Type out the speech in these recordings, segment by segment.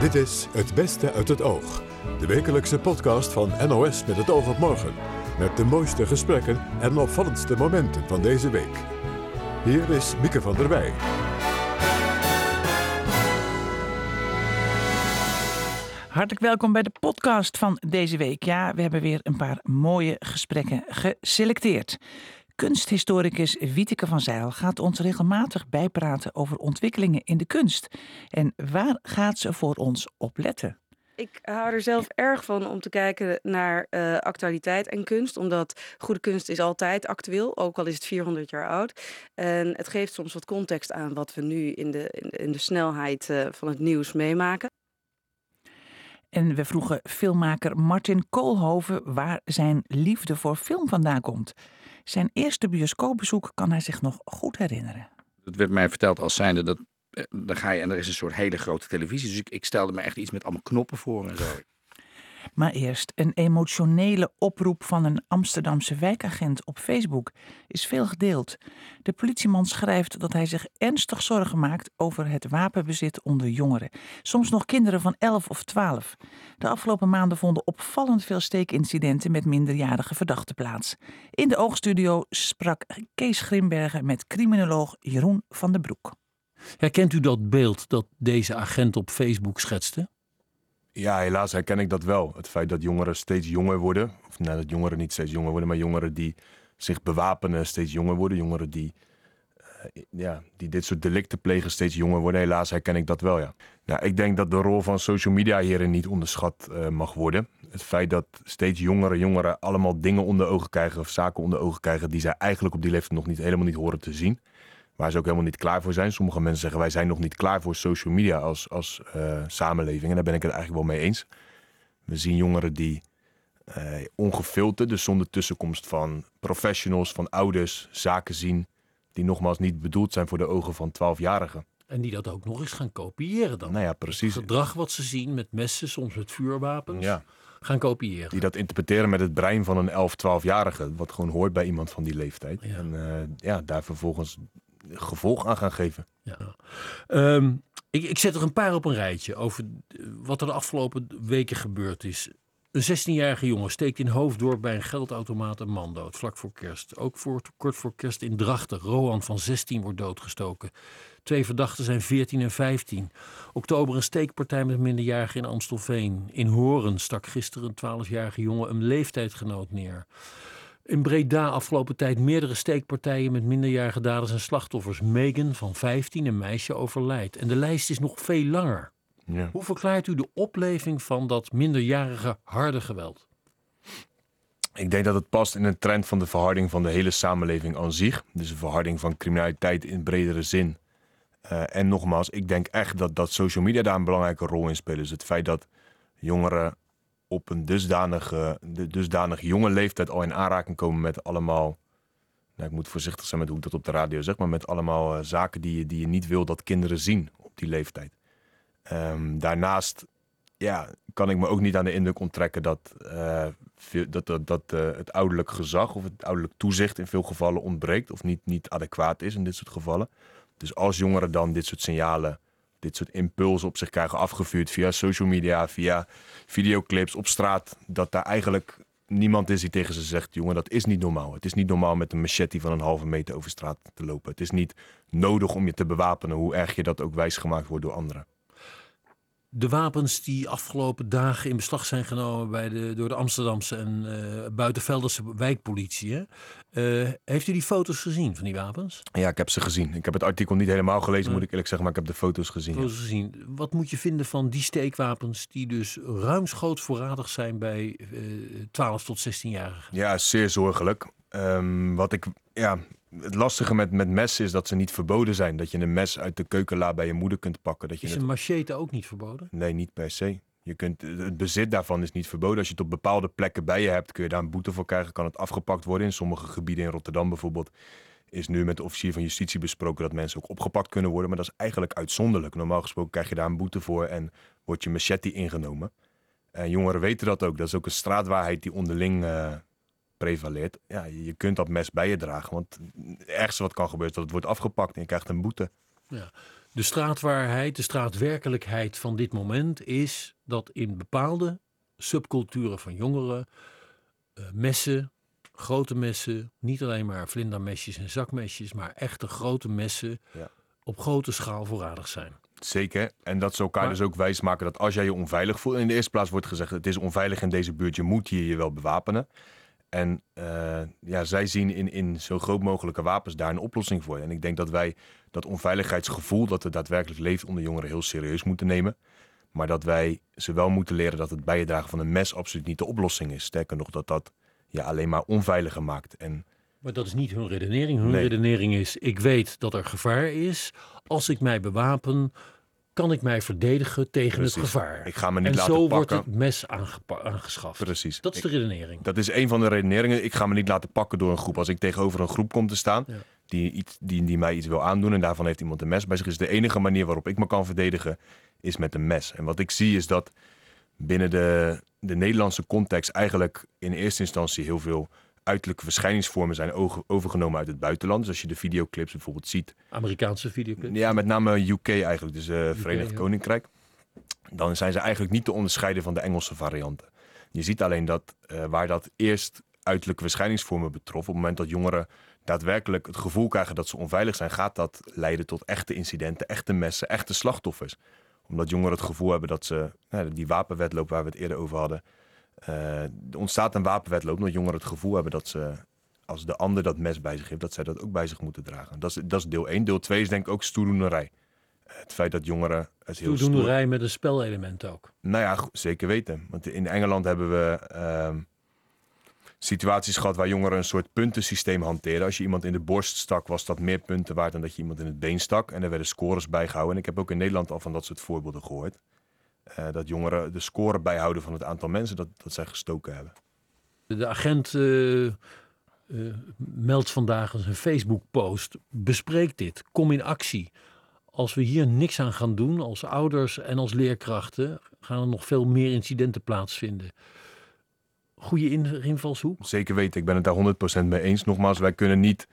Dit is Het Beste uit het Oog. De wekelijkse podcast van NOS met het oog op morgen. Met de mooiste gesprekken en opvallendste momenten van deze week. Hier is Mieke van der Wij. Hartelijk welkom bij de podcast van deze week. Ja, we hebben weer een paar mooie gesprekken geselecteerd. Kunsthistoricus Wieteke van Zijl gaat ons regelmatig bijpraten over ontwikkelingen in de kunst. En waar gaat ze voor ons op letten? Ik hou er zelf erg van om te kijken naar uh, actualiteit en kunst. Omdat goede kunst is altijd actueel, ook al is het 400 jaar oud. En het geeft soms wat context aan wat we nu in de, in de, in de snelheid uh, van het nieuws meemaken. En we vroegen filmmaker Martin Koolhoven waar zijn liefde voor film vandaan komt. Zijn eerste bioscoopbezoek kan hij zich nog goed herinneren. Het werd mij verteld als zijnde dat eh, dan ga je en er is een soort hele grote televisie. Dus ik, ik stelde me echt iets met allemaal knoppen voor en zo. Maar eerst, een emotionele oproep van een Amsterdamse wijkagent op Facebook is veel gedeeld. De politieman schrijft dat hij zich ernstig zorgen maakt over het wapenbezit onder jongeren. Soms nog kinderen van 11 of 12. De afgelopen maanden vonden opvallend veel steekincidenten met minderjarige verdachten plaats. In de oogstudio sprak Kees Grimbergen met criminoloog Jeroen van der Broek. Herkent u dat beeld dat deze agent op Facebook schetste? Ja, helaas herken ik dat wel. Het feit dat jongeren steeds jonger worden. Of nou, dat jongeren niet steeds jonger worden, maar jongeren die zich bewapenen steeds jonger worden. Jongeren die, uh, ja, die dit soort delicten plegen steeds jonger worden. Helaas herken ik dat wel, ja. Nou, ik denk dat de rol van social media hierin niet onderschat uh, mag worden. Het feit dat steeds jongere jongeren allemaal dingen onder ogen krijgen of zaken onder ogen krijgen die zij eigenlijk op die leeftijd nog niet helemaal niet horen te zien waar ze ook helemaal niet klaar voor zijn. Sommige mensen zeggen wij zijn nog niet klaar voor social media als, als uh, samenleving. En daar ben ik het eigenlijk wel mee eens. We zien jongeren die uh, ongefilterd, dus zonder tussenkomst van professionals, van ouders, zaken zien die nogmaals niet bedoeld zijn voor de ogen van 12-jarigen. En die dat ook nog eens gaan kopiëren dan. Nou ja, precies. Het gedrag wat ze zien met messen, soms met vuurwapens. Ja. Gaan kopiëren. Die dat interpreteren met het brein van een 11, 12-jarige. Wat gewoon hoort bij iemand van die leeftijd. Ja. En uh, ja, daar vervolgens gevolg aan gaan geven. Ja. Um, ik, ik zet er een paar op een rijtje over wat er de afgelopen weken gebeurd is. Een 16-jarige jongen steekt in Hoofddorp bij een geldautomaat een man dood, vlak voor kerst. Ook voor, kort voor kerst in Drachten. Rohan van 16 wordt doodgestoken. Twee verdachten zijn 14 en 15. Oktober een steekpartij met minderjarigen in Amstelveen. In Horen stak gisteren een 12-jarige jongen een leeftijdgenoot neer. In Breda afgelopen tijd meerdere steekpartijen met minderjarige daders en slachtoffers. Megan van 15, een meisje, overlijdt. En de lijst is nog veel langer. Ja. Hoe verklaart u de opleving van dat minderjarige harde geweld? Ik denk dat het past in een trend van de verharding van de hele samenleving aan zich. Dus een verharding van criminaliteit in bredere zin. Uh, en nogmaals, ik denk echt dat, dat social media daar een belangrijke rol in spelen. Dus het feit dat jongeren op een dusdanige, dusdanig jonge leeftijd al in aanraking komen met allemaal. Nou, ik moet voorzichtig zijn met hoe ik dat op de radio zeg, maar met allemaal uh, zaken die je, die je niet wil dat kinderen zien op die leeftijd. Um, daarnaast ja, kan ik me ook niet aan de indruk onttrekken dat, uh, dat, dat, uh, het ouderlijk gezag of het ouderlijk toezicht in veel gevallen ontbreekt of niet, niet adequaat is in dit soort gevallen. Dus als jongeren dan dit soort signalen dit soort impulsen op zich krijgen afgevuurd via social media, via videoclips op straat, dat daar eigenlijk niemand is die tegen ze zegt: jongen, dat is niet normaal. Het is niet normaal met een machete van een halve meter over straat te lopen. Het is niet nodig om je te bewapenen, hoe erg je dat ook wijsgemaakt wordt door anderen de wapens die afgelopen dagen in beslag zijn genomen bij de, door de Amsterdamse en uh, buitenvelderse wijkpolitie. Hè? Uh, heeft u die foto's gezien van die wapens? Ja, ik heb ze gezien. Ik heb het artikel niet helemaal gelezen, moet ik eerlijk zeggen, maar ik heb de foto's gezien. Foto's gezien. Wat moet je vinden van die steekwapens die dus ruimschoots voorradig zijn bij uh, 12 tot 16-jarigen? Ja, zeer zorgelijk. Um, wat ik, ja, het lastige met, met messen is dat ze niet verboden zijn. Dat je een mes uit de keukenla bij je moeder kunt pakken. Dat je is een het... machete ook niet verboden? Nee, niet per se. Je kunt, het bezit daarvan is niet verboden. Als je het op bepaalde plekken bij je hebt, kun je daar een boete voor krijgen. Kan het afgepakt worden. In sommige gebieden in Rotterdam bijvoorbeeld is nu met de officier van justitie besproken dat mensen ook opgepakt kunnen worden. Maar dat is eigenlijk uitzonderlijk. Normaal gesproken krijg je daar een boete voor en wordt je machete ingenomen. En jongeren weten dat ook. Dat is ook een straatwaarheid die onderling uh, prevaleert. Ja, je kunt dat mes bij je dragen. Want het ergste wat kan gebeuren is dat het wordt afgepakt en je krijgt een boete. Ja. De straatwaarheid, de straatwerkelijkheid van dit moment is dat in bepaalde subculturen van jongeren eh, messen, grote messen, niet alleen maar vlindermesjes en zakmesjes, maar echte grote messen Ja. op grote schaal voorradig zijn. Zeker. En dat ze elkaar Maar- dus ook wijsmaken dat als jij je onveilig voelt... In de eerste plaats wordt gezegd, het is onveilig in deze buurt. Je moet hier je wel bewapenen. En eh, ja, zij zien in, in zo groot mogelijke wapens daar een oplossing voor. En ik denk dat wij dat onveiligheidsgevoel... dat er daadwerkelijk leeft onder jongeren heel serieus moeten nemen. Maar dat wij ze wel moeten leren dat het bij het dragen van een mes... absoluut niet de oplossing is. Sterker nog, dat dat ja, alleen maar onveiliger maakt. En Maar dat is niet hun redenering. Hun Nee. redenering is: ik weet dat er gevaar is. Als ik mij bewapen, kan ik mij verdedigen tegen het gevaar. ik ga me niet en laten zo pakken. wordt het mes aangeschaft. Precies. Dat is de redenering. Dat is een van de redeneringen. Ik ga me niet laten pakken door een groep. Als ik tegenover een groep kom te staan Ja. die, iets, die, die mij iets wil aandoen en daarvan heeft iemand een mes bij zich, is de enige manier waarop ik me kan verdedigen, is met een mes. En wat ik zie is dat binnen de, de Nederlandse context eigenlijk in eerste instantie heel veel uiterlijke verschijningsvormen zijn overgenomen uit het buitenland. Dus als je de videoclips bijvoorbeeld ziet, Amerikaanse videoclip. ja, met name UK eigenlijk, dus eh Verenigd ja. Koninkrijk. Dan zijn ze eigenlijk niet te onderscheiden van de Engelse varianten. Je ziet alleen dat eh, waar dat eerst uiterlijke verschijningsvormen betrof, op het moment dat jongeren daadwerkelijk het gevoel krijgen dat ze onveilig zijn, gaat dat leiden tot echte incidenten, echte messen, echte slachtoffers. Omdat jongeren het gevoel hebben dat ze, nou, die wapenwetloop waar we het eerder over hadden, er ontstaat een wapenwetloop omdat jongeren het gevoel hebben dat ze, als de ander dat mes bij zich heeft, dat zij dat ook bij zich moeten dragen. Dat is, dat is deel 1. Deel 2 is denk ik ook stoerdoenerij. Eh, Het feit dat jongeren het heel stoer... Toedoenerij met een spelelement ook. Nou ja, zeker weten. Want in Engeland hebben we ehm, situaties gehad waar jongeren een soort puntensysteem hanteren. Als je iemand in de borst stak, was dat meer punten waard dan dat je iemand in het been stak. En er werden scores bijgehouden. En ik heb ook in Nederland al van dat soort voorbeelden gehoord. Eh, dat jongeren de score bijhouden van het aantal mensen dat, dat zij gestoken hebben. De agent eh, eh, meldt vandaag in zijn Facebook-post: bespreek dit, kom in actie. Als we hier niks aan gaan doen, als ouders en als leerkrachten, gaan er nog veel meer incidenten plaatsvinden. Goede in- invalshoek. Zeker weten, ik ben het daar 100% mee eens. Nogmaals, wij kunnen niet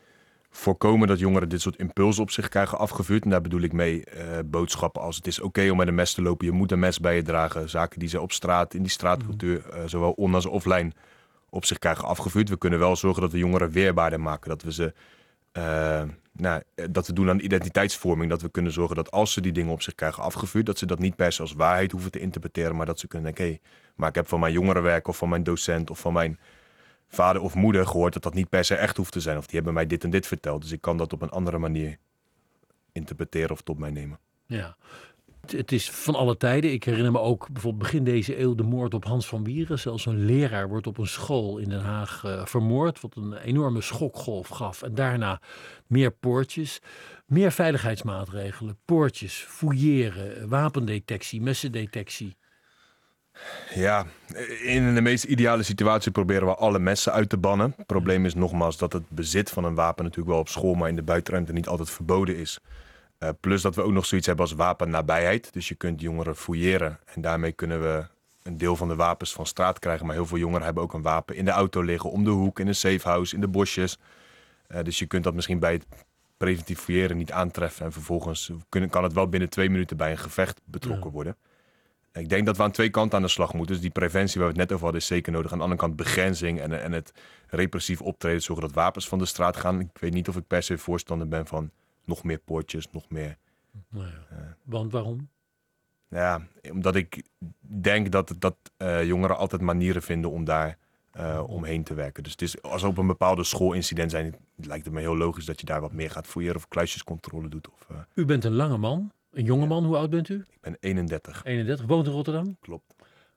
voorkomen dat jongeren dit soort impulsen op zich krijgen afgevuurd. En daar bedoel ik mee eh, boodschappen als het is oké om met een mes te lopen. Je moet een mes bij je dragen. Zaken die ze op straat, in die straatcultuur, eh, zowel on- als offline, op zich krijgen afgevuurd. We kunnen wel zorgen dat we jongeren weerbaarder maken. Dat we ze... eh, nou, dat we doen aan identiteitsvorming. Dat we kunnen zorgen dat als ze die dingen op zich krijgen afgevuurd, dat ze dat niet per se als waarheid hoeven te interpreteren, maar dat ze kunnen denken, hé, maar ik heb van mijn jongerenwerk of van mijn docent of van mijn vader of moeder gehoord dat dat niet per se echt hoeft te zijn. Of die hebben mij dit en dit verteld. Dus ik kan dat op een andere manier interpreteren of tot mij nemen. Ja. Het, is van alle tijden. Ik herinner me ook bijvoorbeeld begin deze eeuw de moord op Hans van Wieren. Zelfs een leraar wordt op een school in Den Haag eh, vermoord. Wat een enorme schokgolf gaf. En daarna meer poortjes. Meer veiligheidsmaatregelen. Poortjes, fouilleren, wapendetectie, messendetectie. Ja, in de meest ideale situatie proberen we alle messen uit te bannen. Het probleem is nogmaals dat het bezit van een wapen natuurlijk wel op school, maar in de buitenruimte niet altijd verboden is. Eh, plus dat we ook nog zoiets hebben als wapennabijheid. Dus je kunt jongeren fouilleren en daarmee kunnen we een deel van de wapens van straat krijgen. Maar heel veel jongeren hebben ook een wapen in de auto liggen, om de hoek, in een safehouse, in de bosjes. Eh, dus je kunt dat misschien bij het preventief fouilleren niet aantreffen. En vervolgens kunnen, kan het wel binnen twee minuten bij een gevecht betrokken Ja. worden. Ik denk dat we aan twee kanten aan de slag moeten. Dus die preventie waar we het net over hadden is zeker nodig. Aan de andere kant begrenzing en, en het repressief optreden. Zorgen dat wapens van de straat gaan. Ik weet niet of ik per se voorstander ben van nog meer poortjes, nog meer... Nou ja. Want waarom? Ja, omdat ik denk dat, dat eh, jongeren altijd manieren vinden om daar eh, omheen te werken. Dus het is, als er op een bepaalde schoolincident zijn, lijkt het me heel logisch dat je daar wat meer gaat fouilleren of kluisjescontrole doet. Of, eh, U bent een lange man, een jonge man. Hoe oud bent u? ik ben 31, 31, woont in Rotterdam. klopt.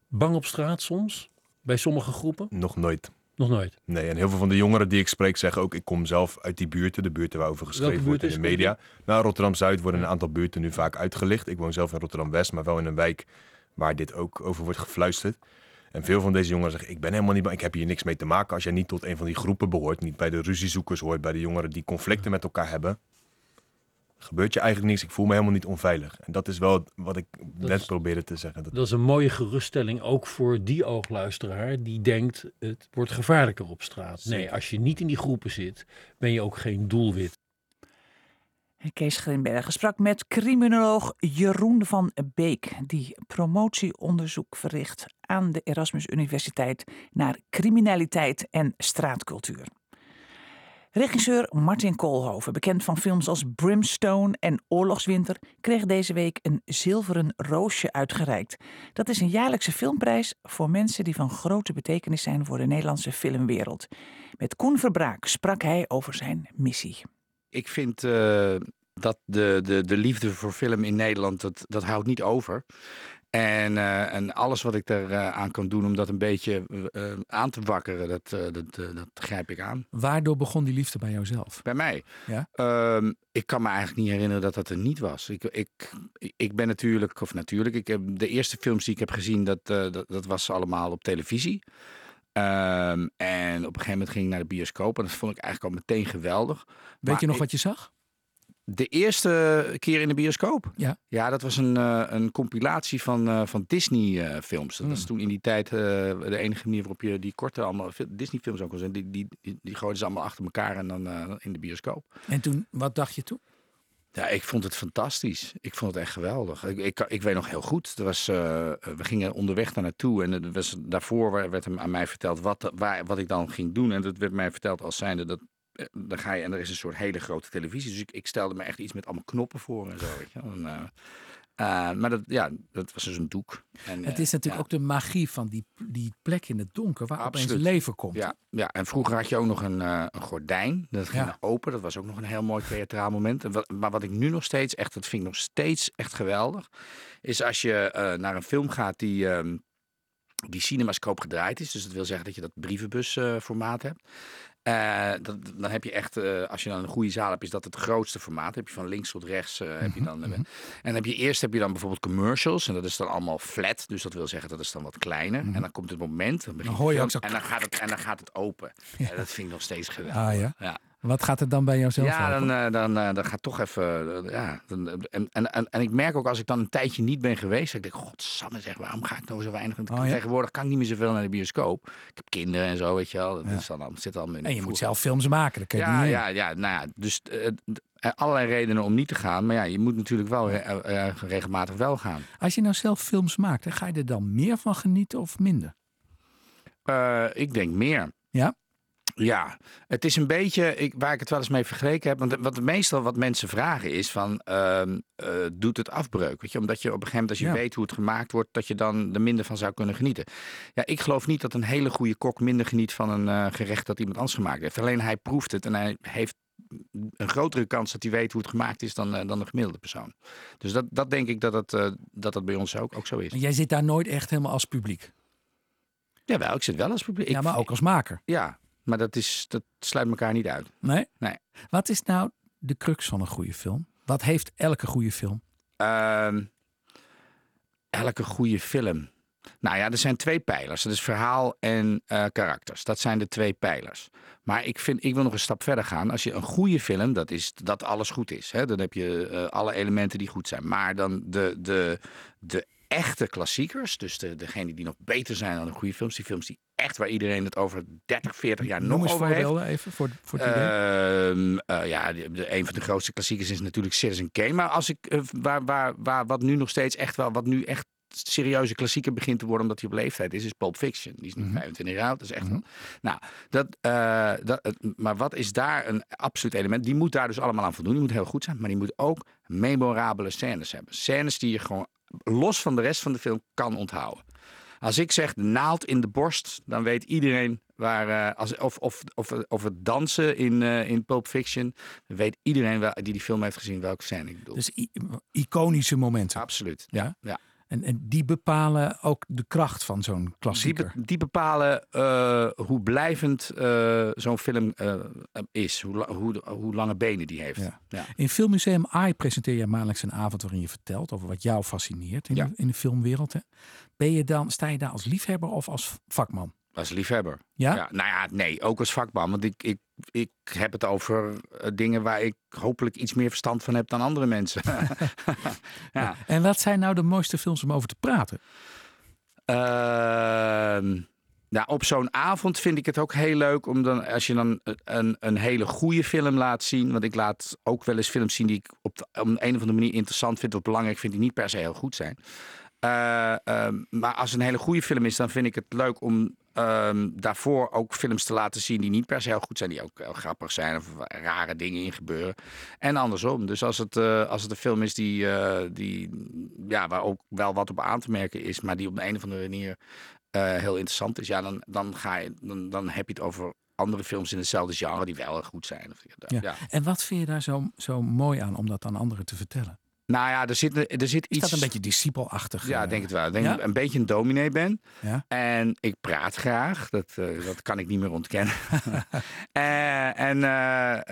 Bang op straat soms? Bij sommige groepen? Nog nooit. Nog nooit. Nee, en heel veel van de jongeren die ik spreek zeggen ook, ik kom zelf uit die buurten, de buurten waarover geschreven wordt in de media. Nou, Rotterdam-Zuid worden een aantal buurten nu vaak uitgelicht. Ik woon zelf in Rotterdam-West, maar wel in een wijk waar dit ook over wordt gefluisterd. En veel van deze jongeren zeggen, ik ben helemaal niet bang, ik heb hier niks mee te maken. Als jij niet tot een van die groepen behoort, niet bij de ruziezoekers hoort, bij de jongeren die conflicten met elkaar hebben, gebeurt je eigenlijk niks. Ik voel me helemaal niet onveilig. En dat is wel wat ik net is- probeerde te zeggen. Dat, Dat is een mooie geruststelling ook voor die oogluisteraar die denkt het wordt gevaarlijker op straat. Nee, als je niet in die groepen zit, ben je ook geen doelwit. Kees Grimbergen sprak met criminoloog Jeroen van Beek, die promotieonderzoek verricht aan de Erasmus Universiteit naar criminaliteit en straatcultuur. Regisseur Martin Koolhoven, bekend van films als Brimstone en Oorlogswinter, kreeg deze week een zilveren roosje uitgereikt. Dat is een jaarlijkse filmprijs voor mensen die van grote betekenis zijn voor de Nederlandse filmwereld. Met Koen Verbraak sprak hij over zijn missie. Ik vind uh, dat de, de, de liefde voor film in Nederland, dat, dat houdt niet over. En, uh, en alles wat ik daar uh, aan kan doen om dat een beetje uh, aan te wakkeren, dat, dat, dat grijp ik aan. Waardoor begon die liefde bij jouzelf? Bij mij? Ja? Ehm, ik kan me eigenlijk niet herinneren dat dat er niet was. Ik, ik, ik ben natuurlijk, of natuurlijk, ik heb de eerste films die ik heb gezien, dat, dat, dat was allemaal op televisie. Um, en op een gegeven moment ging ik naar de bioscoop en dat vond ik eigenlijk al meteen geweldig. Weet maar je nog ik, wat je zag? De eerste keer in de bioscoop? Ja. Ja, dat was een, uh, een compilatie van, uh, van Disney-films. dat Mm. was toen in die tijd de enige manier waarop je die korte allemaal Disney-films ook kon zijn. Die, die, die, die gooiden ze allemaal achter elkaar en dan in de bioscoop. En toen, wat dacht je toen? Ja, ik vond het fantastisch. Ik vond het echt geweldig. Ik, ik, ik weet nog heel goed. Er was, we gingen onderweg daar naartoe en er was, daarvoor werd hem aan mij verteld wat, waar, wat ik dan ging doen. En dat werd mij verteld als zijnde dat dan ga je en er is een soort hele grote televisie. Dus ik, ik stelde me echt iets met allemaal knoppen voor en zo. Weet je? En, uh, uh, maar dat, ja, dat was dus een doek. En, het is natuurlijk ja. ook de magie van die, die plek in het donker waar Absoluut. opeens leven komt. Ja, ja, en vroeger had je ook nog een, uh, een gordijn. Dat ging Ja. open. Dat was ook nog een heel mooi theatraal moment. En wat, maar wat ik nu nog steeds echt, dat vind ik nog steeds echt geweldig. Is als je eh, naar een film gaat die, ehm, die cinemascoop gedraaid is. Dus dat wil zeggen dat je dat brievenbusformaat hebt. Uh, dat, dan heb je echt, uh, als je dan een goede zaal hebt, is dat het grootste formaat. heb je van links tot rechts. Uh, heb je dan, en dan heb je eerst heb je dan bijvoorbeeld commercials. En dat is dan allemaal flat. Dus dat wil zeggen dat is dan wat kleiner. En dan komt het moment. Dan, Dan hoor je ook zo en dan gaat het, en dan gaat het open. Ja. dat vind ik nog steeds geweldig. Ah ja? ja. Wat gaat er dan bij jouzelf Ja, open? dan, dan, dan, dan gaat toch even. ja, dan, en, en, en, en ik merk ook als ik dan een tijdje niet ben geweest. Ik denk, godsamme zeg, waarom ga ik nou zo weinig? Want Oh, ja? Tegenwoordig kan ik niet meer zoveel naar de bioscoop. Ik heb kinderen en zo, weet je wel. Dat Ja. is dan, zit al in En je moet zelf films maken, dat kun je ja, niet ja, ja, nou ja, dus eh, eh, allerlei redenen om niet te gaan. Maar ja, je moet natuurlijk wel eh, eh, regelmatig wel gaan. Als je nou zelf films maakt, ga je er dan meer van genieten of minder? Eh, ik denk meer. Ja? Ja, het is een beetje ik, waar ik het wel eens mee vergeleken heb. Want wat meestal wat mensen vragen is van, ehm, eh, doet het afbreuk? Weet je? Omdat je op een gegeven moment, als je Ja. weet hoe het gemaakt wordt, dat je dan er minder van zou kunnen genieten. Ja, ik geloof niet dat een hele goede kok minder geniet van een eh, gerecht dat iemand anders gemaakt heeft. Alleen hij proeft het en hij heeft een grotere kans dat hij weet hoe het gemaakt is dan, eh, dan de gemiddelde persoon. Dus dat, dat denk ik dat het, dat dat bij ons ook, ook zo is. En jij zit daar nooit echt helemaal als publiek. Jawel, ik zit wel als publiek. ja, maar ook als maker. Ja, maar dat, is, dat sluit elkaar niet uit. Nee? Nee. Wat is nou de crux van een goede film? Wat heeft elke goede film? Ehm, elke goede film. Nou ja, er zijn twee pijlers. Dat is verhaal en eh, karakters. Dat zijn de twee pijlers. Maar ik, vind, ik wil nog een stap verder gaan. Als je een goede film, dat is dat alles goed is. Hè? Dan heb je eh, alle elementen die goed zijn. Maar dan de, de, de echte klassiekers, dus de, degene die nog beter zijn dan de goede films. Die films die echt waar iedereen het over 30, 40 jaar Noem nog over heeft. even voor, voor het idee. Ehm, eh, ja, de, de- een van de grootste klassiekers is natuurlijk Citizen Kane. Maar als ik, eh, waar, waar, waar, wat nu nog steeds echt wel, wat nu echt serieuze klassieker begint te worden, omdat hij op leeftijd is, is Pulp Fiction. Die is nu Mhm. 25 jaar oud. Dat is echt Mhm. Nou, dat, eh, dat, maar wat is daar een absoluut element? Die moet daar dus allemaal aan voldoen. Die moet heel goed zijn, maar die moet ook memorabele scènes hebben. Scènes die je gewoon los van de rest van de film kan onthouden. Als ik zeg de naald in de borst, dan weet iedereen waar. eh, als, of, of, of, of het dansen in, eh, in Pulp Fiction. Weet iedereen wel, die die film heeft gezien welke scène ik bedoel. Dus iconische momenten. Absoluut. Ja? Ja. En, en die bepalen ook de kracht van zo'n Die, klassieker. be- die bepalen eh, hoe blijvend eh, zo'n film eh, is. Hoe, hoe, hoe lange benen die heeft. Ja. Ja. In Filmmuseum AI presenteer je maandelijks een avond waarin je vertelt over wat jou fascineert in, Ja. de, in de filmwereld. Hè. Ben je dan, sta je daar als liefhebber of als vakman? Als liefhebber. Ja? Ja, nou ja, nee, ook als vakman. Want ik, ik, ik heb het over eh, dingen waar ik hopelijk iets meer verstand van heb dan andere mensen. ja. En wat zijn nou de mooiste films om over te praten? Ehm, Nou, op zo'n avond vind ik het ook heel leuk om dan, als je dan een, een hele goede film laat zien. Want ik laat ook wel eens films zien die ik op, de, op een of andere manier interessant vind of belangrijk vind, die niet per se heel goed zijn. Uh, maar als het een hele goede film is, dan vind ik het leuk om um, daarvoor ook films te laten zien die niet per se heel goed zijn, die ook heel grappig zijn of rare dingen in gebeuren. En andersom. Dus als het, uh, als het een film is die, uh, die, ja, waar ook wel wat op aan te merken is, maar die op een of andere manier heel interessant is, ja, dan, dan, ga je, dan, dan heb je het over andere films in hetzelfde genre die wel goed zijn. Ja. ja. En wat vind je daar zo, zo mooi aan om dat aan anderen te vertellen? Nou ja, er zit, er zit iets... Is dat een beetje discipelachtig? Ja, denk het wel. Ik denk een beetje een dominee ben. Ja? En ik praat graag. Dat, uh, dat kan ik niet meer ontkennen. uh, en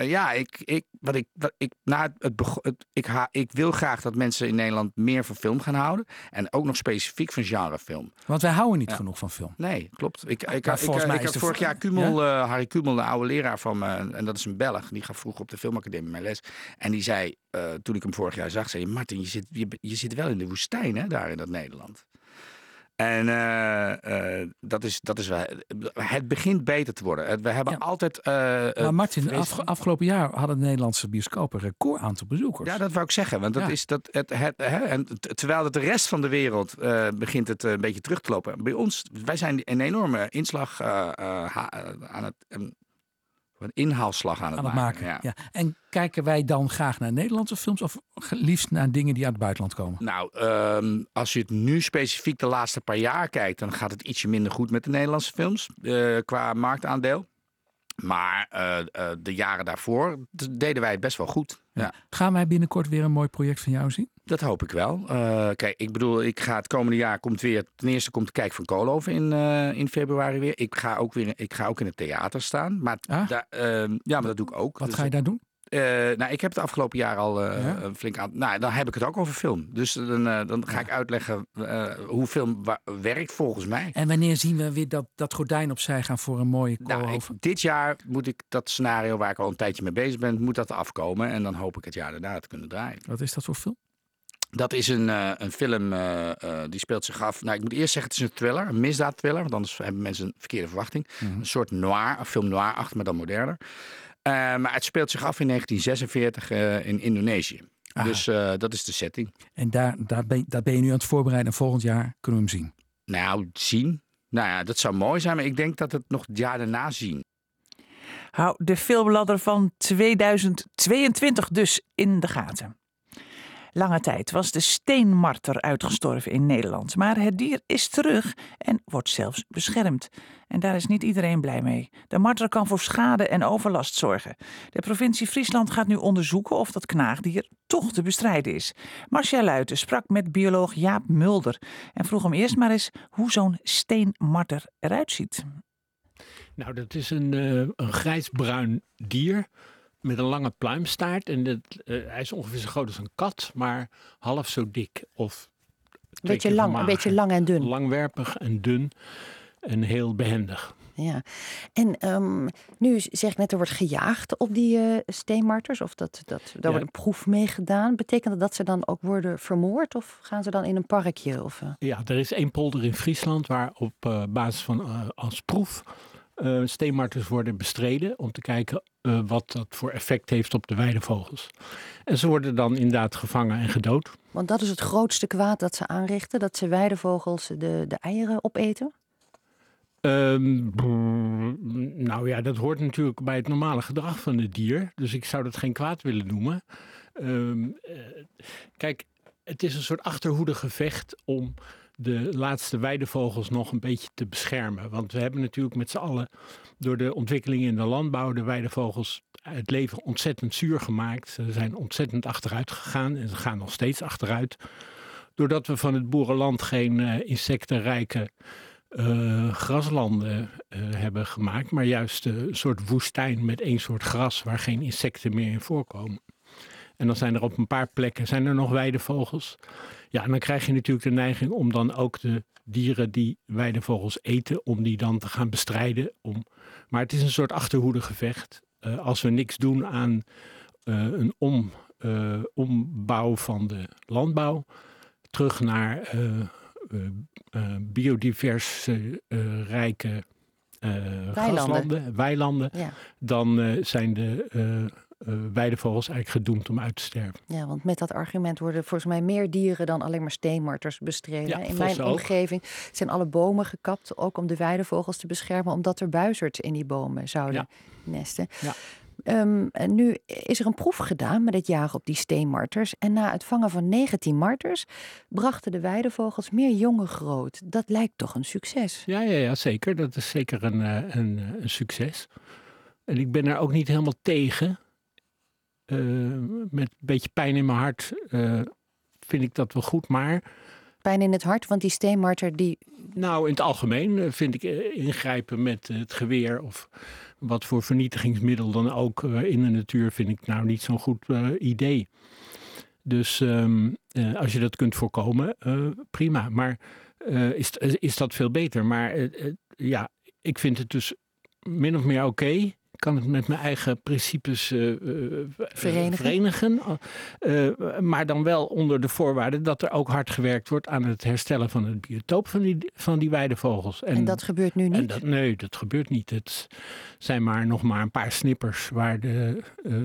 ja, ik, ik, wat ik, wat ik, na het, het, het, ik, ha, ik wil graag dat mensen in Nederland meer van film gaan houden. En ook nog specifiek van genrefilm. Want wij houden niet ja. genoeg van film. Nee, klopt. Ik, ik, ik, ik, ik had vorig jaar Kumel? Harry Kumel, de oude leraar van me. En dat is een Belg. Die gaf vroeger op de filmacademie mijn les. En die zei, toen ik hem vorig jaar zag, zei Martin, je zit, je, je zit wel in de woestijn hè, daar in dat Nederland. En uh, uh, dat, is, dat is wel. Het begint beter te worden. We hebben ja. altijd. Uh, maar Martin, af, afgelopen jaar hadden de Nederlandse bioscopen een record aantal bezoekers. Ja, dat wou ik zeggen. Want dat ja. is dat. Het, het, hè, en terwijl het de rest van de wereld begint het een beetje terug te lopen. Bij ons, wij zijn een enorme inslag aan het een inhaalslag aan het, aan het maken. maken. Ja. En kijken wij dan graag naar Nederlandse films of liefst naar dingen die uit het buitenland komen? Nou, um, als je het nu specifiek de laatste paar jaar kijkt, dan gaat het ietsje minder goed met de Nederlandse films uh, qua marktaandeel. Maar uh, uh, de jaren daarvoor deden wij het best wel goed. Ja. Gaan wij binnenkort weer een mooi project van jou zien? Dat hoop ik wel. Uh, kijk, ik bedoel, ik ga het komende jaar komt weer. Ten eerste komt Kijk van Koolhoven in, in februari weer. Ik ga ook weer. Ik ga ook in het theater staan. Maar ah. ehm, ja, maar dat doe ik ook. Wat dus ga je daar doen? Uh, nou, ik heb het afgelopen jaar al uh, ja? flink aan. Nou, dan heb ik het ook over film. Dus dan, uh, dan ga ik uitleggen hoe film werkt volgens mij. En wanneer zien we weer dat, dat gordijn opzij gaan voor een mooie nou, Dit jaar moet ik dat scenario waar ik al een tijdje mee bezig ben, moet dat afkomen. En dan hoop ik het jaar daarna te kunnen draaien. Wat is dat voor film? Dat is een, een film die speelt zich af. Nou, ik moet eerst zeggen, het is een thriller, een misdaadthriller. Want anders hebben mensen een verkeerde verwachting. Mm -hmm. Een soort noir, een film noir achter, maar dan moderner. Uh, maar het speelt zich af in 1946 uh, in Indonesië. Aha. Dus uh, dat is de setting. En daar, daar, ben, daar ben je nu aan het voorbereiden en volgend jaar kunnen we hem zien? Nou, zien? Nou ja, dat zou mooi zijn, maar ik denk dat het nog het jaar daarna zien. Hou de filmladder van 2022 dus in de gaten. Lange tijd was de steenmarter uitgestorven in Nederland, maar het dier is terug en wordt zelfs beschermd. En daar is niet iedereen blij mee. De marter kan voor schade en overlast zorgen. De provincie Friesland gaat nu onderzoeken of dat knaagdier toch te bestrijden is. Marcia Luiten sprak met bioloog Jaap Mulder en vroeg hem eerst maar eens hoe zo'n steenmarter eruit ziet. Nou, dat is een, uh, een grijsbruin dier met een lange pluimstaart. En uh, hij is ongeveer zo groot als een kat, maar half zo dik. Of een beetje lang, een beetje lang en dun. Langwerpig en dun en heel behendig. Ja, en um, nu zeg net, er wordt gejaagd op die uh, steenmarters, of dat, dat, daar ja. wordt een proef mee gedaan. Betekent dat dat ze dan ook worden vermoord, of gaan ze dan in een parkje? Of, uh... Ja, er is één polder in Friesland waar op uh, basis van als proef uh, steenmarters worden bestreden om te kijken uh, wat dat voor effect heeft op de weidevogels. En ze worden dan inderdaad gevangen en gedood. Want dat is het grootste kwaad dat ze aanrichten, dat ze weidevogels de, de eieren opeten? Um, nou ja, dat hoort natuurlijk bij het normale gedrag van het dier. Dus ik zou dat geen kwaad willen noemen. Um, uh, kijk, het is een soort achterhoedegevecht om de laatste weidevogels nog een beetje te beschermen. Want we hebben natuurlijk met z'n allen door de ontwikkelingen in de landbouw de weidevogels het leven ontzettend zuur gemaakt. Ze zijn ontzettend achteruit gegaan en ze gaan nog steeds achteruit. Doordat we van het boerenland geen uh, insectenrijke uh, graslanden uh, hebben gemaakt, maar juist een soort woestijn met één soort gras waar geen insecten meer in voorkomen. En dan zijn er op een paar plekken zijn er nog weidevogels. Ja, en dan krijg je natuurlijk de neiging om dan ook de dieren die weidevogels eten, om die dan te gaan bestrijden. Om... Maar het is een soort achterhoedegevecht. Uh, als we niks doen aan uh, een om, uh, ombouw van de landbouw, terug naar biodiverse, rijke graslanden, weilanden, dan zijn de weidevogels eigenlijk gedoemd om uit te sterven. Ja, want met dat argument worden volgens mij meer dieren dan alleen maar steenmarters bestreden. in mijn omgeving zijn alle bomen gekapt, ook om de weidevogels te beschermen, omdat er buizerds in die bomen zouden nesten. Ja. Um, en nu is er een proef gedaan met het jagen op die steenmarters. En na het vangen van 19 marters brachten de weidevogels meer jongen groot. Dat lijkt toch een succes? Ja, ja, ja zeker. Dat is zeker een, eh, een, een succes. En ik ben er ook niet helemaal tegen. Eh, met een beetje pijn in mijn hart uh, vind ik dat wel goed, maar... Pijn in het hart, want die steenmarter die... Nou, in het algemeen eh, vind ik ingrijpen met het geweer of wat voor vernietigingsmiddel dan ook in de natuur vind ik nou niet zo'n goed idee. Dus um, als je dat kunt voorkomen, prima. Maar is, is dat veel beter? Maar ja, ik vind het dus min of meer oké kan het met mijn eigen principes uh, verenigen. verenigen. maar dan wel onder de voorwaarde dat er ook hard gewerkt wordt aan het herstellen van het biotoop van die, van die weidevogels. En, en dat gebeurt nu niet? Dat, nee, dat gebeurt niet. Het zijn maar nog maar een paar snippers waar de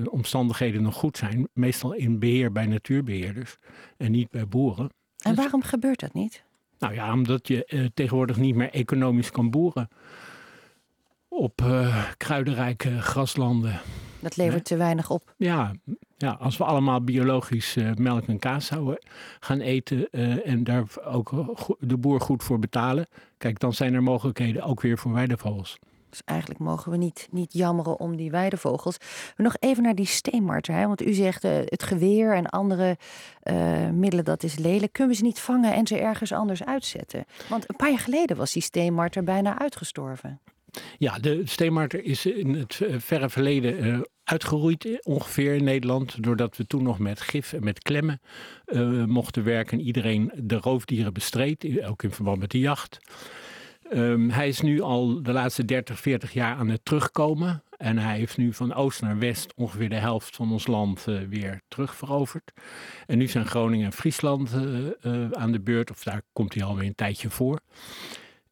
omstandigheden nog goed zijn. Meestal in beheer bij natuurbeheerders en niet bij boeren. En waarom gebeurt dat niet? Nou ja, omdat je tegenwoordig niet meer economisch kan boeren op uh, kruidenrijke graslanden. Dat levert te weinig op. Ja, ja, als we allemaal biologisch uh, melk en kaas zouden gaan eten uh, en daar ook de boer goed voor betalen, kijk, dan zijn er mogelijkheden ook weer voor weidevogels. Dus eigenlijk mogen we niet, niet jammeren om die weidevogels. Maar nog even naar die steenmarter. Hè? Want u zegt uh, het geweer en andere middelen, dat is lelijk. Kunnen we ze niet vangen en ze ergens anders uitzetten? Want een paar jaar geleden was die steenmarter bijna uitgestorven. Ja, de steenmarter is in het eh, verre verleden uh, uitgeroeid ongeveer in Nederland. Doordat we toen nog met gif en met klemmen mochten werken. Iedereen de roofdieren bestreed, ook in verband met de jacht. Um, hij is nu al de laatste 30, 40 jaar aan het terugkomen. En hij heeft nu van oost naar west ongeveer de helft van ons land weer terugveroverd. En nu zijn Groningen en Friesland aan de beurt, of daar komt hij alweer een tijdje voor.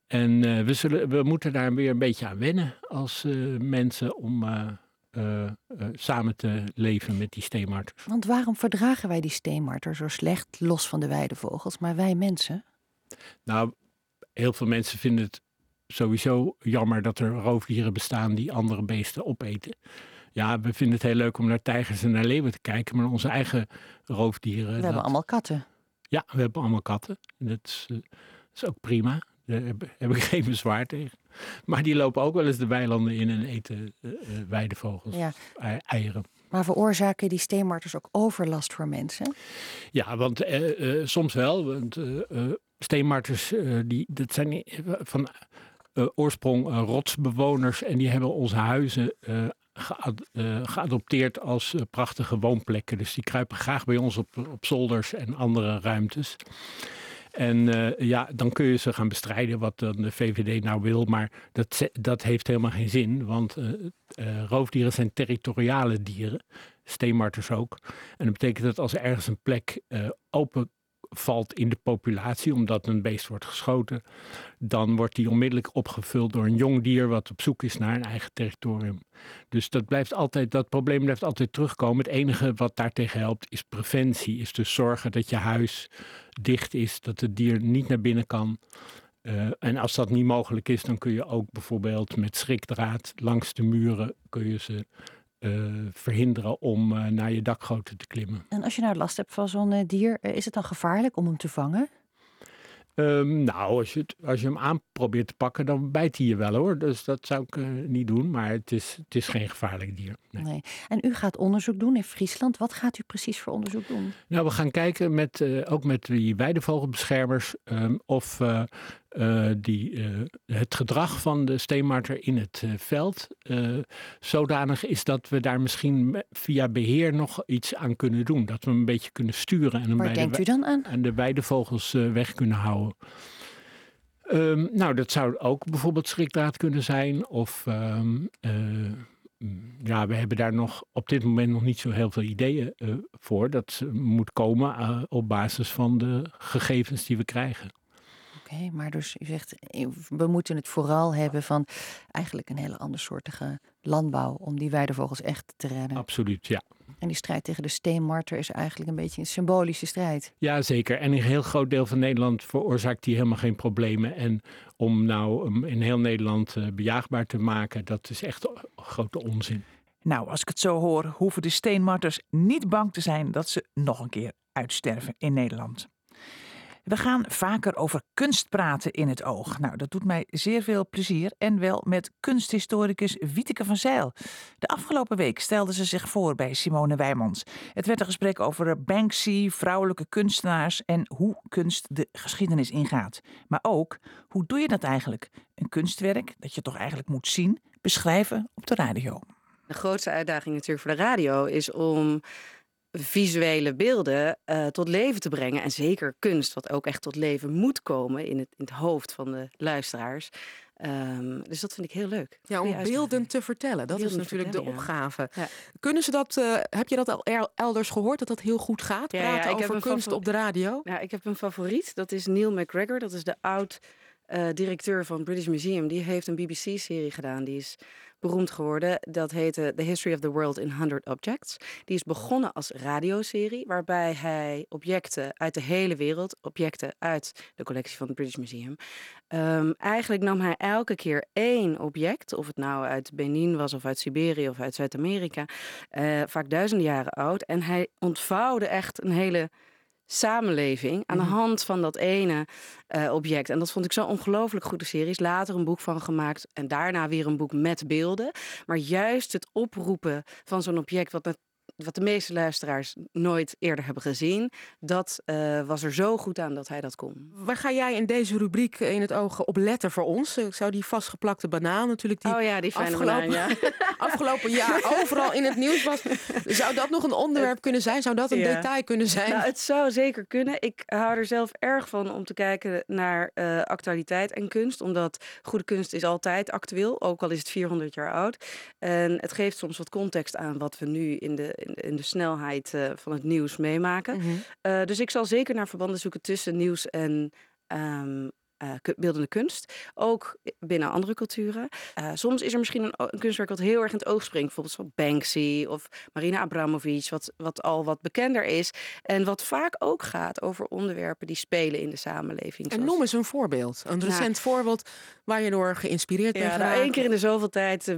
En uh, we, zullen, we moeten daar weer een beetje aan wennen als uh, mensen om uh, samen te leven met die steenmarters. Want waarom verdragen wij die steenmarters zo slecht, los van de weidevogels, maar wij mensen? Nou, heel veel mensen vinden het sowieso jammer dat er roofdieren bestaan die andere beesten opeten. Ja, we vinden het heel leuk om naar tijgers en naar leeuwen te kijken, maar onze eigen roofdieren. We hebben allemaal katten. Ja, we hebben allemaal katten. Dat is, dat is ook prima. Daar heb, heb, ik geen bezwaar tegen. Maar die lopen ook wel eens de weilanden in en eten uh, weidevogels, ja. eieren. Maar veroorzaken die steenmarters ook overlast voor mensen? Ja, want uh, soms wel. Want steenmarters, die, dat zijn van oorsprong rotsbewoners en die hebben onze huizen geadopteerd als prachtige woonplekken. Dus die kruipen graag bij ons op, op zolders en andere ruimtes. En uh, ja, dan kun je ze gaan bestrijden wat dan de VVD nou wil. Maar dat, dat heeft helemaal geen zin. Want uh, uh, roofdieren zijn territoriale dieren. Steenmarters ook. En dat betekent dat als er ergens een plek open valt in de populatie, omdat een beest wordt geschoten, dan wordt die onmiddellijk opgevuld door een jong dier wat op zoek is naar een eigen territorium. Dus dat blijft altijd, dat probleem blijft altijd terugkomen. Het enige wat daartegen helpt is preventie, is dus zorgen dat je huis dicht is, dat het dier niet naar binnen kan. Uh, en als dat niet mogelijk is, dan kun je ook bijvoorbeeld met schrikdraad langs de muren kun je ze verhinderen om uh, naar je dakgoten te klimmen. En als je nou last hebt van zo'n dier, is het dan gevaarlijk om hem te vangen? Um, nou, als je, het, als je hem aan probeert te pakken, dan bijt hij je wel hoor. Dus dat zou ik uh, niet doen, maar het is, het is geen gevaarlijk dier. Nee. nee. En u gaat onderzoek doen in Friesland. Wat gaat u precies voor onderzoek doen? Nou, we gaan kijken met, uh, ook met die weidevogelbeschermers um, of uh, uh, die, uh, het gedrag van de steenmarter in het uh, veld zodanig is dat we daar misschien via beheer nog iets aan kunnen doen. Dat we hem een beetje kunnen sturen en hem Waar denkt de, u dan aan? En de weidevogels weg kunnen houden. Um, nou, dat zou ook bijvoorbeeld schrikdraad kunnen zijn. Of um, ja, we hebben daar nog op dit moment nog niet zo heel veel ideeën voor. Dat moet komen op basis van de gegevens die we krijgen. Oké, maar dus u zegt, we moeten het vooral hebben van eigenlijk een hele andersoortige landbouw om die weidevogels echt te redden. Absoluut, ja. En die strijd tegen de steenmarter is eigenlijk een beetje een symbolische strijd. Ja, zeker. En een heel groot deel van Nederland veroorzaakt die helemaal geen problemen. En om nou in heel Nederland uh, bejaagbaar te maken, dat is echt grote onzin. Nou, als ik het zo hoor, hoeven de steenmarters niet bang te zijn dat ze nog een keer uitsterven in Nederland. We gaan vaker over kunst praten in het oog. Nou, dat doet mij zeer veel plezier en wel met kunsthistoricus Wieteke van Zeil. De afgelopen week stelde ze zich voor bij Simone Wijmans. Het werd een gesprek over Banksy, vrouwelijke kunstenaars en hoe kunst de geschiedenis ingaat. Maar ook, hoe doe je dat eigenlijk? Een kunstwerk dat je toch eigenlijk moet zien, beschrijven op de radio. De grootste uitdaging natuurlijk voor de radio is om visuele beelden uh, tot leven te brengen. En zeker kunst, wat ook echt tot leven moet komen in het, in het hoofd van de luisteraars. Um, dus dat vind ik heel leuk. Ja, om beelden te vertellen. Dat is natuurlijk de opgave. Ja. Kunnen ze dat, uh, heb je dat al elders gehoord, dat dat heel goed gaat? Ja, Praten over kunst op de radio? Ja, ik heb een favoriet. Dat is Neil McGregor. Dat is de oud uh, directeur van British Museum. Die heeft een BBC-serie gedaan. Die is beroemd geworden. Dat heette The History of the World in 100 Objects. Die is begonnen als radioserie, waarbij hij objecten uit de hele wereld, objecten uit de collectie van het British Museum. Um, eigenlijk nam hij elke keer één object, of het nou uit Benin was, of uit Siberië of uit Zuid-Amerika, uh, vaak duizenden jaren oud. En hij ontvouwde echt een hele samenleving aan de mhm. hand van dat ene uh, object. En dat vond ik zo ongelooflijk goede series. Later een boek van gemaakt en daarna weer een boek met beelden. Maar juist het oproepen van zo'n object, wat wat de meeste luisteraars nooit eerder hebben gezien. Dat uh, was er zo goed aan dat hij dat kon. Waar ga jij in deze rubriek in het oog op letten voor ons? Ik zou die vastgeplakte banaan natuurlijk... Die oh ja, die fijne afgelopen, banaan, ja. afgelopen jaar overal in het nieuws was. Zou dat nog een onderwerp kunnen zijn? Zou dat een detail kunnen zijn? Nou, het zou zeker kunnen. Ik hou er zelf erg van om te kijken naar uh, actualiteit en kunst. Omdat goede kunst is altijd actueel. Ook al is het 400 jaar oud. En het geeft soms wat context aan wat we nu in de in de snelheid uh, van het nieuws meemaken. Mm uh, dus ik zal zeker naar verbanden zoeken tussen nieuws en um, uh, beeldende kunst. Ook binnen andere culturen. Uh, soms is er misschien een, een, kunstwerk wat heel erg in het oog springt. Bijvoorbeeld van Banksy of Marina Abramovic. Wat, wat al wat bekender is. En wat vaak ook gaat over onderwerpen die spelen in de samenleving. En noem eens een voorbeeld. Een nou recent voorbeeld waar je door geïnspireerd bent ja, nou, één keer in de zoveel tijd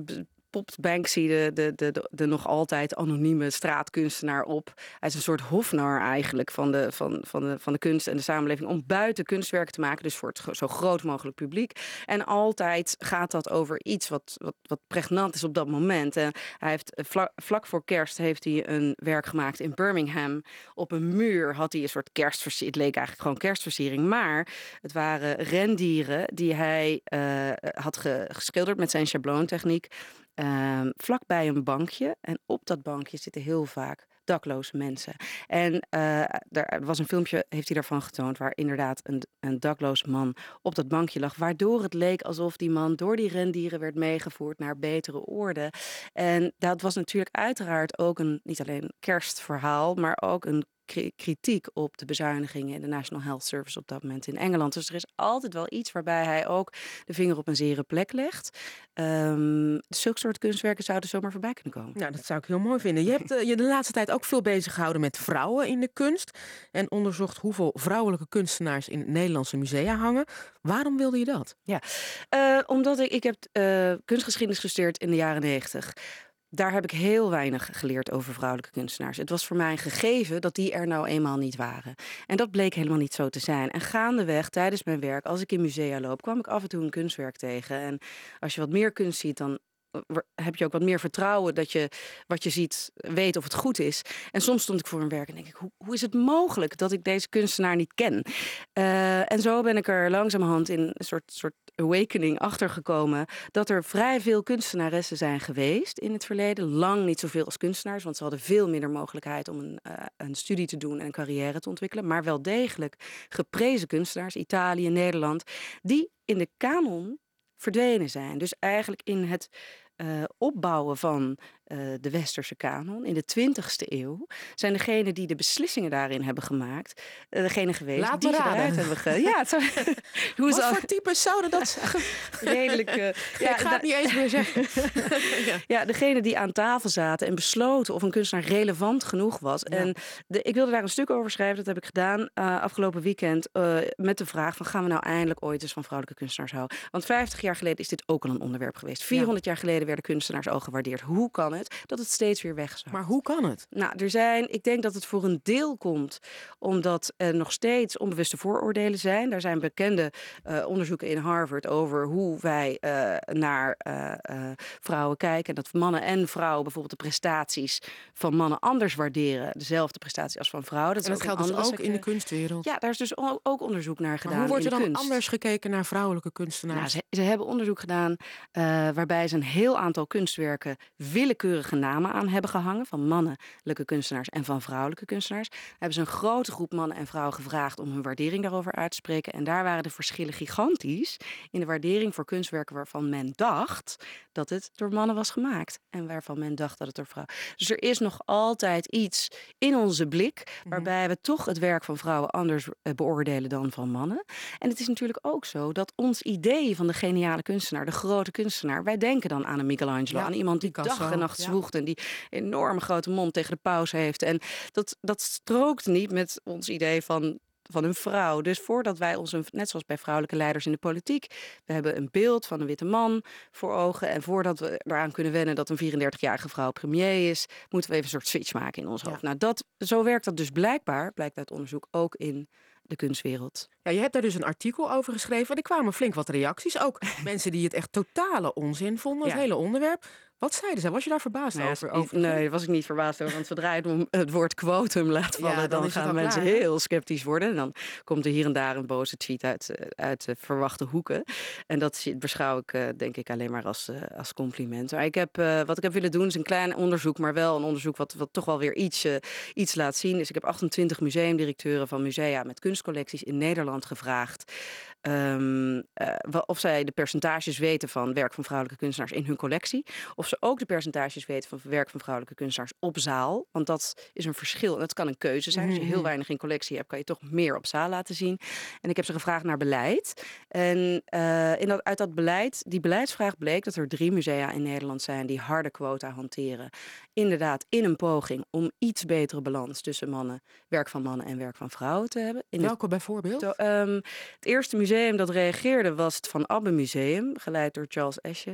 popt Banksy de, de, de, de, nog altijd anonieme straatkunstenaar op. Hij is een soort hofnar eigenlijk van de, van, van, de, van de kunst en de samenleving om buiten kunstwerken te maken, dus voor het zo groot mogelijk publiek. En altijd gaat dat over iets wat, wat, wat pregnant is op dat moment. En hij heeft eh, vlak, voor kerst heeft hij een werk gemaakt in Birmingham. Op een muur had hij een soort kerstversiering. Het leek eigenlijk gewoon kerstversiering, maar het waren rendieren die hij uh, had geschilderd met zijn schabloontechniek. Um, vlakbij een bankje. En op dat bankje zitten heel vaak dakloze mensen. En uh, er was een filmpje, heeft hij daarvan getoond, waar inderdaad een, een dakloos man op dat bankje lag. Waardoor het leek alsof die man door die rendieren werd meegevoerd naar betere orde. En dat was natuurlijk uiteraard ook een, niet alleen kerstverhaal, maar ook een kritiek op de bezuinigingen in de National Health Service op dat moment in Engeland. Dus er is altijd wel iets waarbij hij ook de vinger op een zere plek legt. Um, zulke soort kunstwerken zouden zomaar voorbij kunnen komen. Ja, dat zou ik heel mooi vinden. Je hebt uh, je de laatste tijd ook veel bezig gehouden met vrouwen in de kunst. En onderzocht hoeveel vrouwelijke kunstenaars in Nederlandse musea hangen. Waarom wilde je dat? Ja, uh, omdat ik, ik heb uh, kunstgeschiedenis gestudeerd in de jaren negentig daar heb ik heel weinig geleerd over vrouwelijke kunstenaars. Het was voor mij een gegeven dat die er nou eenmaal niet waren. En dat bleek helemaal niet zo te zijn. En gaandeweg tijdens mijn werk, als ik in musea loop, kwam ik af en toe een kunstwerk tegen. En als je wat meer kunst ziet, dan heb je ook wat meer vertrouwen dat je wat je ziet weet of het goed is. En soms stond ik voor een werk en denk ik, hoe, hoe is het mogelijk dat ik deze kunstenaar niet ken? Uh, en zo ben ik er langzamerhand in een soort, soort awakening achtergekomen dat er vrij veel kunstenaressen zijn geweest in het verleden. Lang niet zoveel als kunstenaars, want ze hadden veel minder mogelijkheid om een, uh, een studie te doen en een carrière te ontwikkelen. Maar wel degelijk geprezen kunstenaars, Italië, Nederland, die in de kanon verdwenen zijn. Dus eigenlijk in het uh, opbouwen van de westerse kanon in de 20ste eeuw, zijn degenen die de beslissingen daarin hebben gemaakt, uh, degene geweest Laat die eruit hebben ge... Ja, het Hoe Wat voor types zouden dat redelijk... Uh, ja, ik ga het niet eens meer zeggen. ja. ja, degene die aan tafel zaten en besloten of een kunstenaar relevant genoeg was. En de, ik wilde daar een stuk over schrijven, dat heb ik gedaan afgelopen weekend, met de vraag van gaan we nou eindelijk ooit eens van vrouwelijke kunstenaars houden? Want 50 jaar geleden is dit ook al een onderwerp geweest. 400 jaar geleden werden kunstenaars al gewaardeerd. Hoe kan het dat het steeds weer wegzakt? Maar hoe kan het? Nou, er zijn, ik denk dat het voor een deel komt omdat er nog steeds onbewuste vooroordelen zijn. Daar zijn bekende uh, onderzoeken in Harvard over hoe wij uh, naar uh, vrouwen kijken. En dat mannen en vrouwen bijvoorbeeld de prestaties van mannen anders waarderen. Dezelfde prestaties als van vrouwen. Dat, en dat geldt dus ook in de kunstwereld. Ja, daar is dus ook onderzoek naar gedaan. Maar hoe wordt er dan kunst. anders gekeken naar vrouwelijke kunstenaars? Nou, ze, ze, hebben onderzoek gedaan waarbij ze een heel aantal kunstwerken willekeurige namen aan hebben gehangen. Van mannelijke kunstenaars en van vrouwelijke kunstenaars. hebben ze een grote groep mannen en vrouwen gevraagd om hun waardering daarover uit te spreken. En daar waren de verschillen gigantisch in de waardering voor kunstwerken waarvan men dacht dat het door mannen was gemaakt. En waarvan men dacht dat het door vrouwen. Dus er is nog altijd iets in onze blik mhm. waarbij we toch het werk van vrouwen anders eh, beoordelen dan van mannen. En het is natuurlijk ook zo dat ons idee van de geniale kunstenaar, de grote kunstenaar, wij denken dan aan een Michelangelo, aan iemand die dag en nacht. Zwoegt en die een enorme grote mond tegen de paus heeft. En dat, dat strookt niet met ons idee van van een vrouw. Dus voordat wij ons, net zoals bij vrouwelijke leiders in de politiek, we hebben een beeld van een witte man voor ogen. En voordat we eraan kunnen wennen dat een 34-jarige vrouw premier is, moeten we even een soort switch maken in ons hoofd. Nou, dat, zo werkt dat dus blijkbaar, blijkt uit onderzoek, ook in de kunstwereld. Je hebt daar dus een artikel over geschreven en er kwamen flink wat reacties. Ook mensen die het echt totale onzin vonden, het hele onderwerp. Wat zeiden ze? Was je daar verbaasd nou over, over? Nee, was ik niet verbaasd over. Want zodra je het woord quotum laat vallen, dan, gaan mensen heel sceptisch worden. En dan komt er hier en daar een boze tweet uit, eh, uit de verwachte hoeken. En dat beschouw ik uh, denk ik alleen maar als, uh, als compliment. Maar ik heb, wat ik heb willen doen is een klein onderzoek, maar wel een onderzoek wat, wat toch wel weer iets, iets laat zien. Dus ik heb 28 museumdirecteuren van musea met kunstcollecties in Nederland gevraagd. Um, of zij de percentages weten van werk van vrouwelijke kunstenaars in hun collectie. Of ze ook de percentages weten van werk van vrouwelijke kunstenaars op zaal. Want dat is een verschil. Dat kan een keuze zijn. Als je heel mhm. weinig in collectie hebt, kan je toch meer op zaal laten zien. En ik heb ze gevraagd naar beleid. En uh, in dat, uit dat beleid, die beleidsvraag bleek dat er drie musea in Nederland zijn die harde quota hanteren. Inderdaad, in een poging om iets betere balans tussen mannen, werk van mannen en werk van vrouwen te hebben. In Welke bijvoorbeeld? Um, het eerste museum dat reageerde was het Van Abbe Museum, geleid door Charles Esche.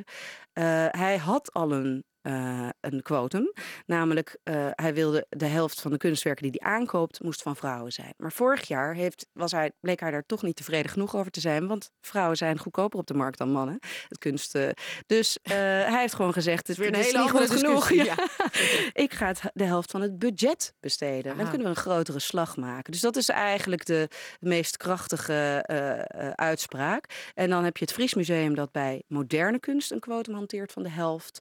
Uh, hij had al een uh, een quotum. Namelijk, uh, hij wilde de helft van de kunstwerken die hij aankoopt, moest van vrouwen zijn. Maar vorig jaar heeft, was hij, bleek hij daar toch niet tevreden genoeg over te zijn. Want vrouwen zijn goedkoper op de markt dan mannen. Het kunst. Uh, dus hij heeft gewoon gezegd: het, weer een is hele genoeg. Ja. Ik ga het, de helft van het budget besteden. Aha. Dan kunnen we een grotere slag maken. Dus dat is eigenlijk de meest krachtige uitspraak. En dan heb je het Fries Museum dat bij moderne kunst een quotum hanteert van de helft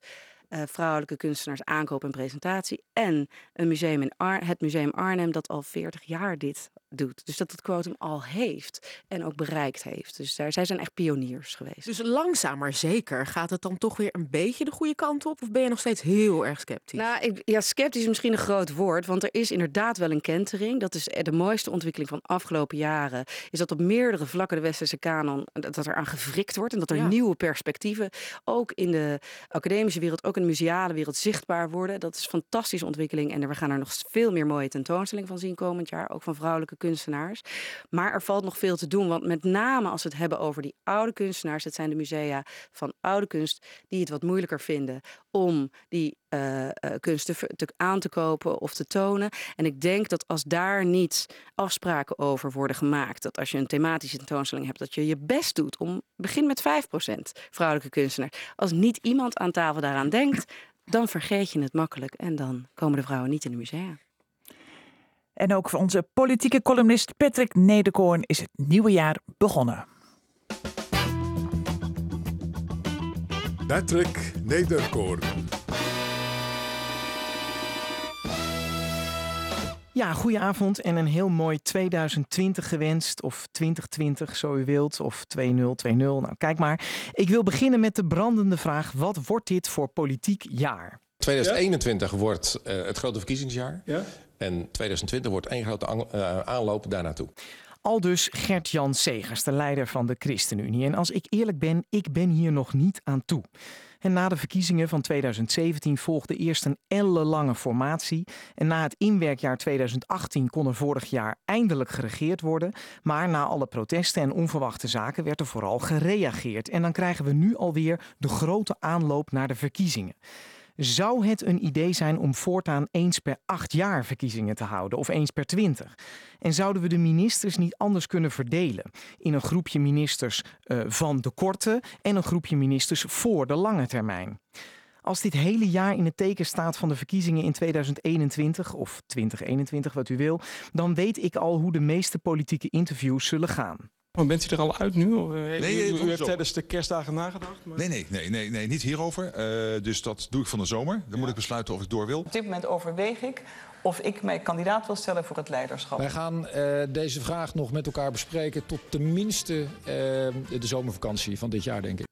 uh, vrouwelijke kunstenaars aankoop en presentatie. En een museum in Ar het Museum Arnhem dat al 40 jaar dit doet. Dus dat het quotum al heeft en ook bereikt heeft. Dus daar, zij zijn echt pioniers geweest. Dus langzaam maar zeker gaat het dan toch weer een beetje de goede kant op? Of ben je nog steeds heel erg sceptisch? Nou, ik, ja, sceptisch is misschien een groot woord. Want er is inderdaad wel een kentering. Dat is de mooiste ontwikkeling van afgelopen jaren. Is dat op meerdere vlakken de westerse kanon, dat er aan gewrikt wordt. En dat er nieuwe perspectieven, ook in de academische wereld, ook in de museale wereld, zichtbaar worden. Dat is een fantastische ontwikkeling. En we gaan er nog veel meer mooie tentoonstellingen van zien komend jaar. Ook van vrouwelijke kunstenaars. Maar er valt nog veel te doen. Want met name als we het hebben over die oude kunstenaars, het zijn de musea van oude kunst, die het wat moeilijker vinden om die uh, kunsten te, aan te kopen of te tonen. En ik denk dat als daar niet afspraken over worden gemaakt, dat als je een thematische tentoonstelling hebt, dat je je best doet om begin met 5% vrouwelijke kunstenaars. Als niet iemand aan tafel daaraan denkt, dan vergeet je het makkelijk en dan komen de vrouwen niet in de musea. En ook voor onze politieke columnist Patrick Nederkoorn is het nieuwe jaar begonnen. Patrick Nederkoorn. Ja, goedenavond en een heel mooi 2020 gewenst. Of 2020, zo u wilt. Of 2020. Nou, kijk maar. Ik wil beginnen met de brandende vraag: wat wordt dit voor politiek jaar? 2021 wordt het grote verkiezingsjaar. Ja? En 2020 wordt één grote aanloop daar naartoe. Al dus Gert-Jan Segers, de leider van de ChristenUnie. En als ik eerlijk ben, ik ben hier nog niet aan toe. En na de verkiezingen van 2017 volgde eerst een ellenlange formatie. En na het inwerkjaar 2018 kon er vorig jaar eindelijk geregeerd worden. Maar na alle protesten en onverwachte zaken werd er vooral gereageerd. En dan krijgen we nu alweer de grote aanloop naar de verkiezingen. Zou het een idee zijn om voortaan eens per acht jaar verkiezingen te houden of eens per twintig? En zouden we de ministers niet anders kunnen verdelen in een groepje ministers uh, van de korte en een groepje ministers voor de lange termijn? Als dit hele jaar in het teken staat van de verkiezingen in 2021 of 2021, wat u wil, dan weet ik al hoe de meeste politieke interviews zullen gaan. Maar bent u er al uit nu? Of, nee, u, u heeft tijdens de kerstdagen nagedacht? Maar... Nee, nee, nee, nee, nee, niet hierover. Uh, dus dat doe ik van de zomer. Dan ja. moet ik besluiten of ik door wil. Op dit moment overweeg ik of ik mij kandidaat wil stellen voor het leiderschap. Wij gaan uh, deze vraag nog met elkaar bespreken tot tenminste de zomervakantie van dit jaar, denk ik.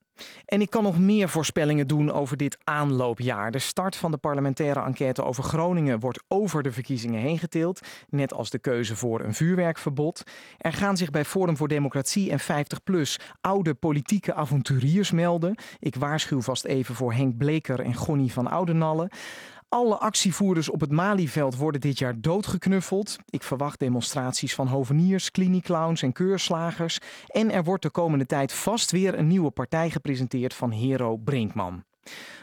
En ik kan nog meer voorspellingen doen over dit aanloopjaar. De start van de parlementaire enquête over Groningen wordt over de verkiezingen heen geteeld, net als de keuze voor een vuurwerkverbod. Er gaan zich bij Forum voor Democratie en 50PLUS oude politieke avonturiers melden. Ik waarschuw vast even voor Henk Bleker en Gonnie van Oudenalle. Alle actievoerders op het Malieveld worden dit jaar doodgeknuffeld. Ik verwacht demonstraties van hoveniers, klinieclowns en keurslagers. En er wordt de komende tijd vast weer een nieuwe partij gepresenteerd van Hero Brinkman.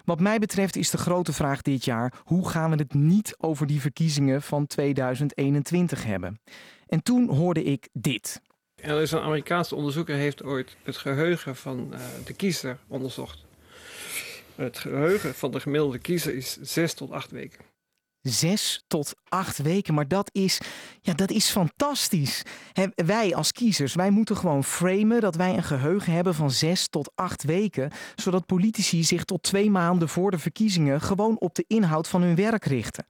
Wat mij betreft is de grote vraag dit jaar: hoe gaan we het niet over die verkiezingen van 2021 hebben? En toen hoorde ik dit. Er is een Amerikaanse onderzoeker heeft ooit het geheugen van uh, de kiezer onderzocht. Het geheugen van de gemiddelde kiezer is zes tot acht weken. Zes tot acht weken, maar dat is, ja, dat is fantastisch. wij als kiezers, wij moeten gewoon framen dat wij een geheugen hebben van zes tot acht weken, zodat politici zich tot twee maanden voor de verkiezingen gewoon op de inhoud van hun werk richten.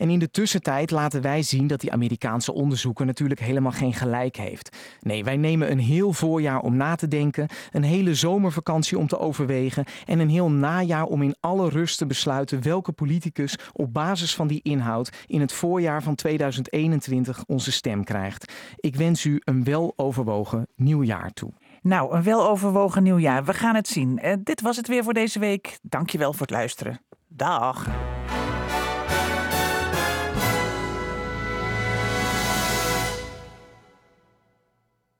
En in de tussentijd laten wij zien dat die Amerikaanse onderzoeker natuurlijk helemaal geen gelijk heeft. Nee, wij nemen een heel voorjaar om na te denken, een hele zomervakantie om te overwegen en een heel najaar om in alle rust te besluiten welke politicus op basis van die inhoud in het voorjaar van 2021 onze stem krijgt. Ik wens u een weloverwogen nieuwjaar toe. Nou, een weloverwogen nieuwjaar. We gaan het zien. Uh, dit was het weer voor deze week. Dankjewel voor het luisteren. Dag.